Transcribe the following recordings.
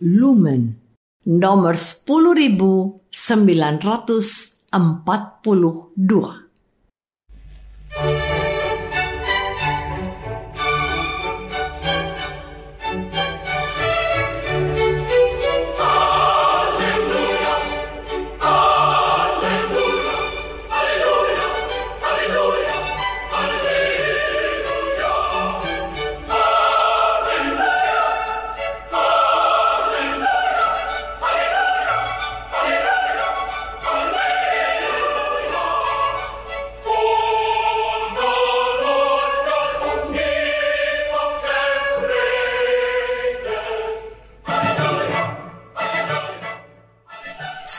Lumen nomor 10942.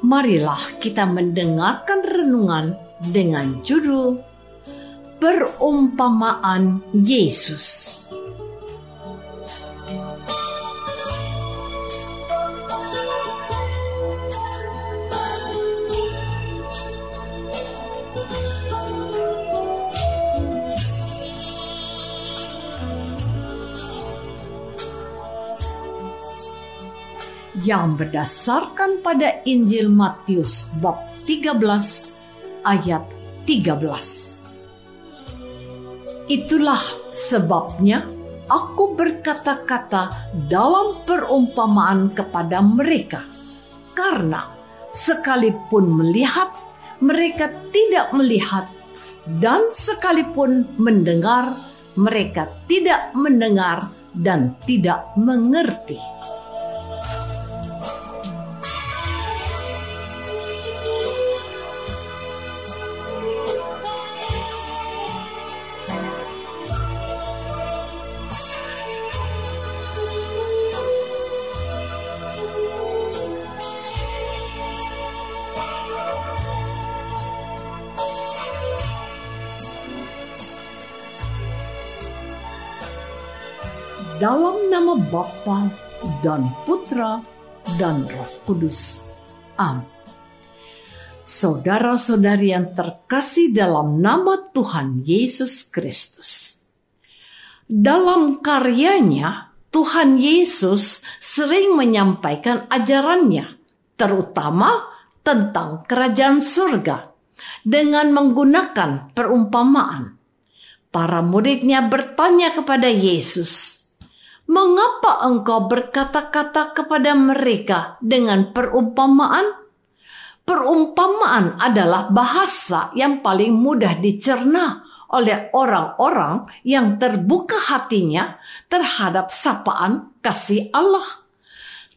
marilah kita mendengarkan renungan dengan judul Perumpamaan Yesus. Yang berdasarkan pada Injil Matius bab 13 ayat 13. Itulah sebabnya aku berkata-kata dalam perumpamaan kepada mereka karena sekalipun melihat mereka tidak melihat dan sekalipun mendengar mereka tidak mendengar dan tidak mengerti. Dalam nama Bapa dan Putra dan Roh Kudus. Amin. Saudara-saudari yang terkasih dalam nama Tuhan Yesus Kristus. Dalam karyanya, Tuhan Yesus sering menyampaikan ajarannya, terutama tentang kerajaan surga, dengan menggunakan perumpamaan. Para muridnya bertanya kepada Yesus, Mengapa engkau berkata-kata kepada mereka dengan perumpamaan? Perumpamaan adalah bahasa yang paling mudah dicerna oleh orang-orang yang terbuka hatinya terhadap sapaan kasih Allah.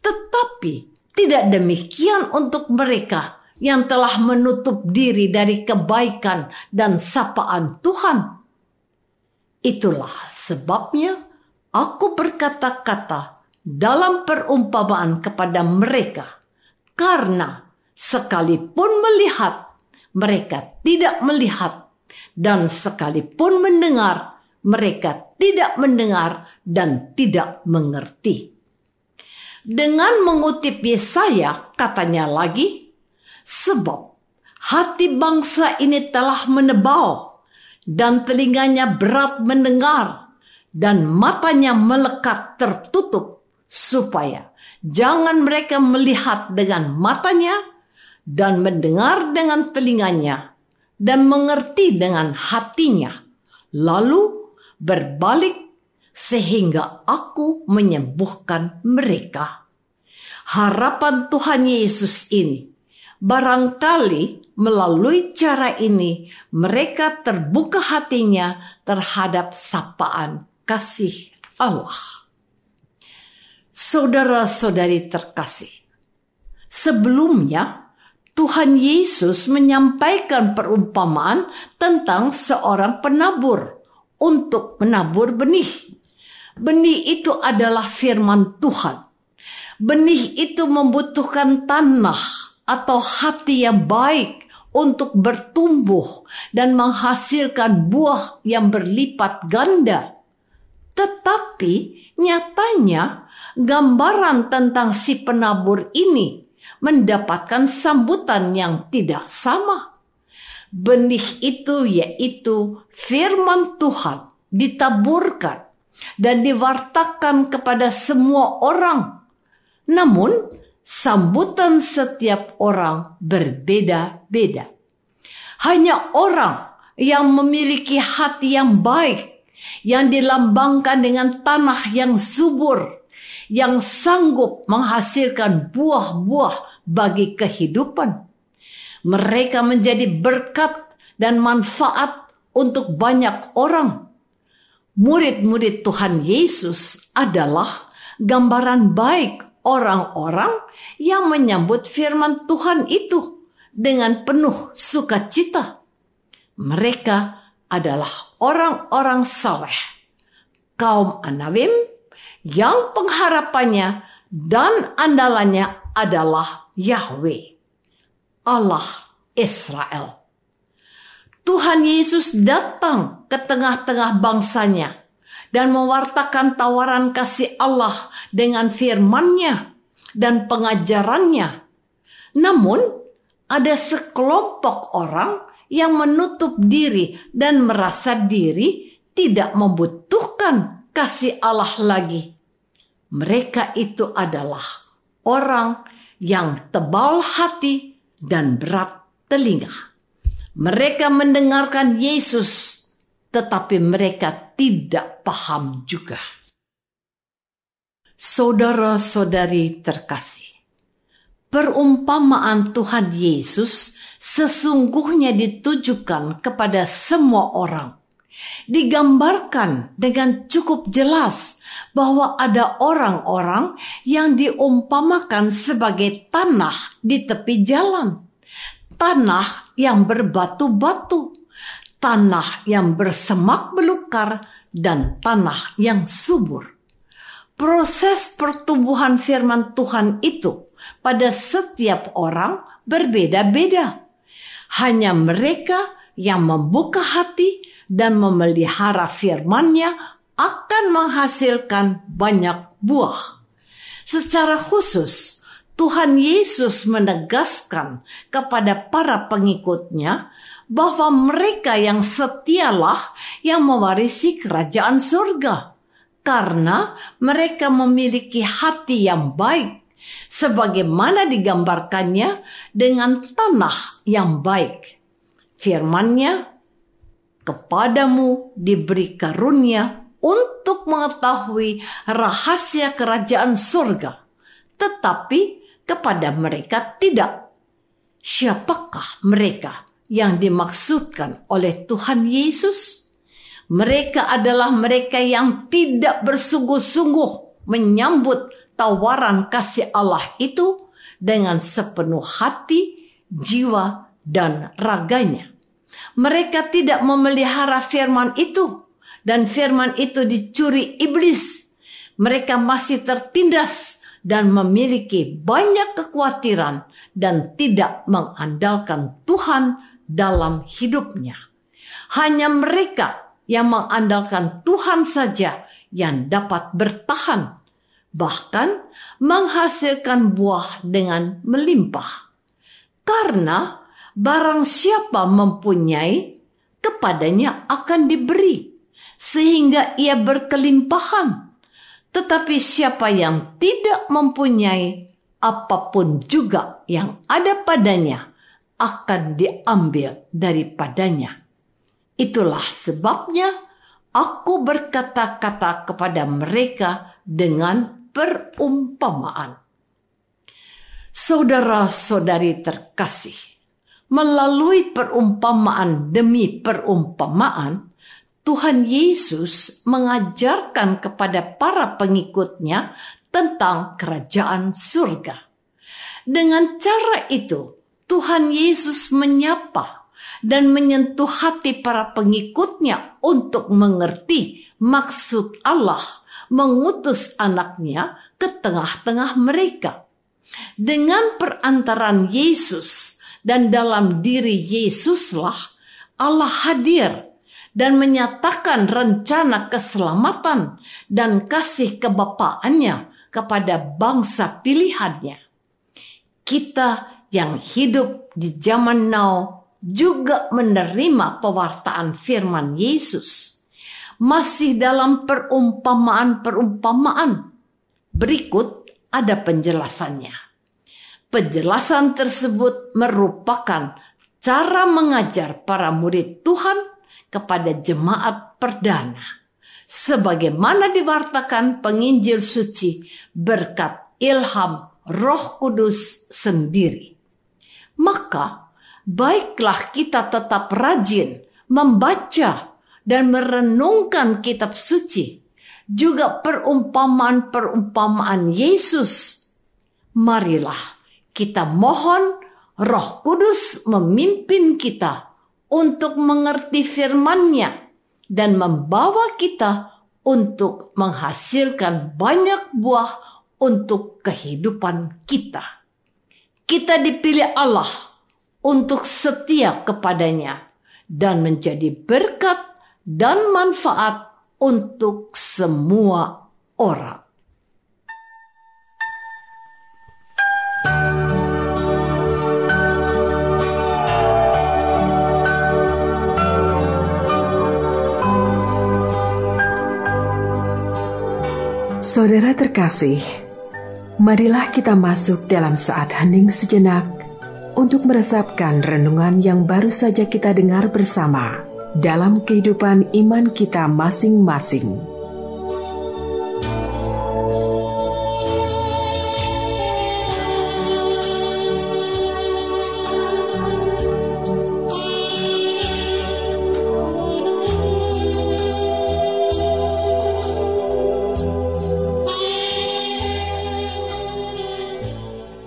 Tetapi tidak demikian untuk mereka yang telah menutup diri dari kebaikan dan sapaan Tuhan. Itulah sebabnya Aku berkata-kata dalam perumpamaan kepada mereka, karena sekalipun melihat, mereka tidak melihat, dan sekalipun mendengar, mereka tidak mendengar dan tidak mengerti. Dengan mengutip Yesaya, katanya lagi, sebab hati bangsa ini telah menebal dan telinganya berat mendengar dan matanya melekat tertutup supaya jangan mereka melihat dengan matanya dan mendengar dengan telinganya dan mengerti dengan hatinya. Lalu berbalik sehingga aku menyembuhkan mereka. Harapan Tuhan Yesus ini Barangkali melalui cara ini mereka terbuka hatinya terhadap sapaan kasih Allah. Saudara-saudari terkasih, sebelumnya Tuhan Yesus menyampaikan perumpamaan tentang seorang penabur untuk menabur benih. Benih itu adalah firman Tuhan. Benih itu membutuhkan tanah atau hati yang baik untuk bertumbuh dan menghasilkan buah yang berlipat ganda. Tetapi nyatanya gambaran tentang si penabur ini mendapatkan sambutan yang tidak sama. Benih itu yaitu firman Tuhan ditaburkan dan diwartakan kepada semua orang. Namun, sambutan setiap orang berbeda-beda. Hanya orang yang memiliki hati yang baik, yang dilambangkan dengan tanah yang subur, yang sanggup menghasilkan buah-buah bagi kehidupan mereka menjadi berkat dan manfaat untuk banyak orang. Murid-murid Tuhan Yesus adalah gambaran baik orang-orang yang menyambut firman Tuhan itu dengan penuh sukacita. Mereka adalah orang-orang saleh, kaum Anawim yang pengharapannya dan andalannya adalah Yahweh. Allah Israel. Tuhan Yesus datang ke tengah-tengah bangsanya dan mewartakan tawaran kasih Allah dengan firman-Nya dan pengajarannya. Namun, ada sekelompok orang yang menutup diri dan merasa diri tidak membutuhkan kasih Allah lagi. Mereka itu adalah orang yang tebal hati dan berat telinga. Mereka mendengarkan Yesus, tetapi mereka tidak paham juga. Saudara-saudari terkasih, perumpamaan Tuhan Yesus sesungguhnya ditujukan kepada semua orang. Digambarkan dengan cukup jelas bahwa ada orang-orang yang diumpamakan sebagai tanah di tepi jalan. Tanah yang berbatu-batu, tanah yang bersemak belukar, dan tanah yang subur. Proses pertumbuhan firman Tuhan itu pada setiap orang berbeda-beda. Hanya mereka yang membuka hati dan memelihara firman-Nya akan menghasilkan banyak buah. Secara khusus, Tuhan Yesus menegaskan kepada para pengikutnya bahwa mereka yang setialah yang mewarisi kerajaan surga karena mereka memiliki hati yang baik sebagaimana digambarkannya dengan tanah yang baik. Firman-Nya, kepadamu diberi karunia untuk mengetahui rahasia kerajaan surga, tetapi kepada mereka tidak. Siapakah mereka yang dimaksudkan oleh Tuhan Yesus? Mereka adalah mereka yang tidak bersungguh-sungguh menyambut tawaran kasih Allah itu dengan sepenuh hati, jiwa, dan raganya. Mereka tidak memelihara firman itu dan firman itu dicuri iblis. Mereka masih tertindas dan memiliki banyak kekhawatiran dan tidak mengandalkan Tuhan dalam hidupnya. Hanya mereka yang mengandalkan Tuhan saja yang dapat bertahan, bahkan menghasilkan buah dengan melimpah. Karena barang siapa mempunyai, kepadanya akan diberi sehingga ia berkelimpahan. Tetapi siapa yang tidak mempunyai apa pun juga yang ada padanya akan diambil daripadanya. Itulah sebabnya aku berkata-kata kepada mereka dengan perumpamaan. Saudara-saudari terkasih, melalui perumpamaan demi perumpamaan, Tuhan Yesus mengajarkan kepada para pengikutnya tentang kerajaan surga. Dengan cara itu, Tuhan Yesus menyapa dan menyentuh hati para pengikutnya untuk mengerti maksud Allah mengutus anaknya ke tengah-tengah mereka dengan perantaran Yesus dan dalam diri Yesuslah Allah hadir dan menyatakan rencana keselamatan dan kasih kebapaannya kepada bangsa pilihannya. Kita yang hidup di zaman now juga menerima pewartaan firman Yesus. Masih dalam perumpamaan-perumpamaan. Berikut ada penjelasannya. Penjelasan tersebut merupakan cara mengajar para murid Tuhan kepada jemaat perdana. Sebagaimana diwartakan penginjil suci berkat ilham roh kudus sendiri. Maka baiklah kita tetap rajin membaca dan merenungkan kitab suci. Juga perumpamaan-perumpamaan Yesus. Marilah kita mohon Roh Kudus memimpin kita untuk mengerti firman-Nya dan membawa kita untuk menghasilkan banyak buah untuk kehidupan kita. Kita dipilih Allah untuk setia kepadanya dan menjadi berkat dan manfaat untuk semua orang. Saudara terkasih, marilah kita masuk dalam saat hening sejenak untuk meresapkan renungan yang baru saja kita dengar bersama dalam kehidupan iman kita masing-masing.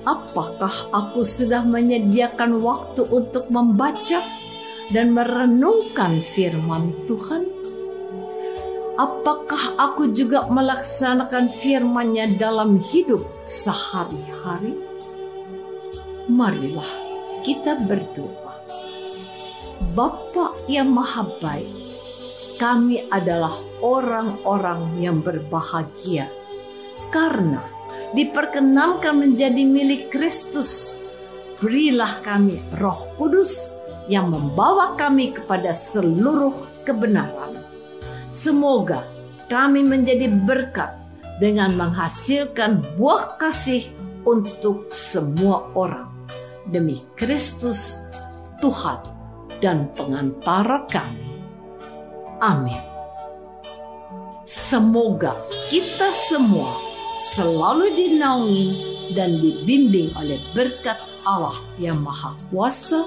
Apakah aku sudah menyediakan waktu untuk membaca dan merenungkan firman Tuhan? Apakah aku juga melaksanakan firman-Nya dalam hidup sehari-hari? Marilah kita berdoa. Bapa yang maha baik, kami adalah orang-orang yang berbahagia karena diperkenalkan menjadi milik Kristus. Berilah kami Roh Kudus yang membawa kami kepada seluruh kebenaran. Semoga kami menjadi berkat dengan menghasilkan buah kasih untuk semua orang demi Kristus Tuhan dan pengantara kami. Amin. Semoga kita semua selalu dinaungi dan dibimbing oleh berkat Allah yang Maha Kuasa,